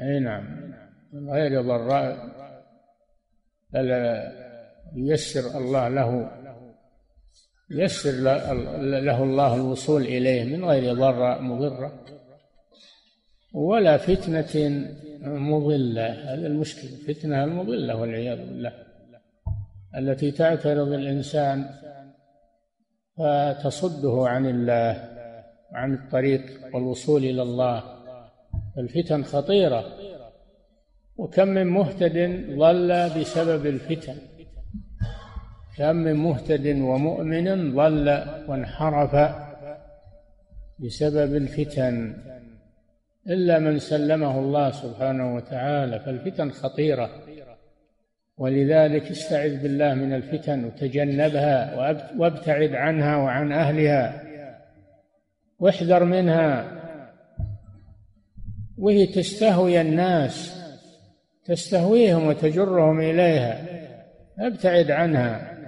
اي نعم. من غير ضراء ييسر الله له يسر له الله الوصول إليه من غير ضراء مضرة. ولا فتنة مضلة هذا المشكلة فتنة المضلة والعياذ بالله التي تعترض الإنسان فتصده عن الله وعن الطريق والوصول إلى الله. الفتن خطيرة. وكم من مهتد ضل بسبب الفتن. كم من مهتد ومؤمن ضل وانحرف بسبب الفتن. إلا من سلمه الله سبحانه وتعالى فالفتن خطيرة. ولذلك استعذ بالله من الفتن وتجنبها وابتعد عنها وعن أهلها. واحذر منها. وهي تستهوي الناس تستهويهم وتجرهم إليها أبتعد عنها.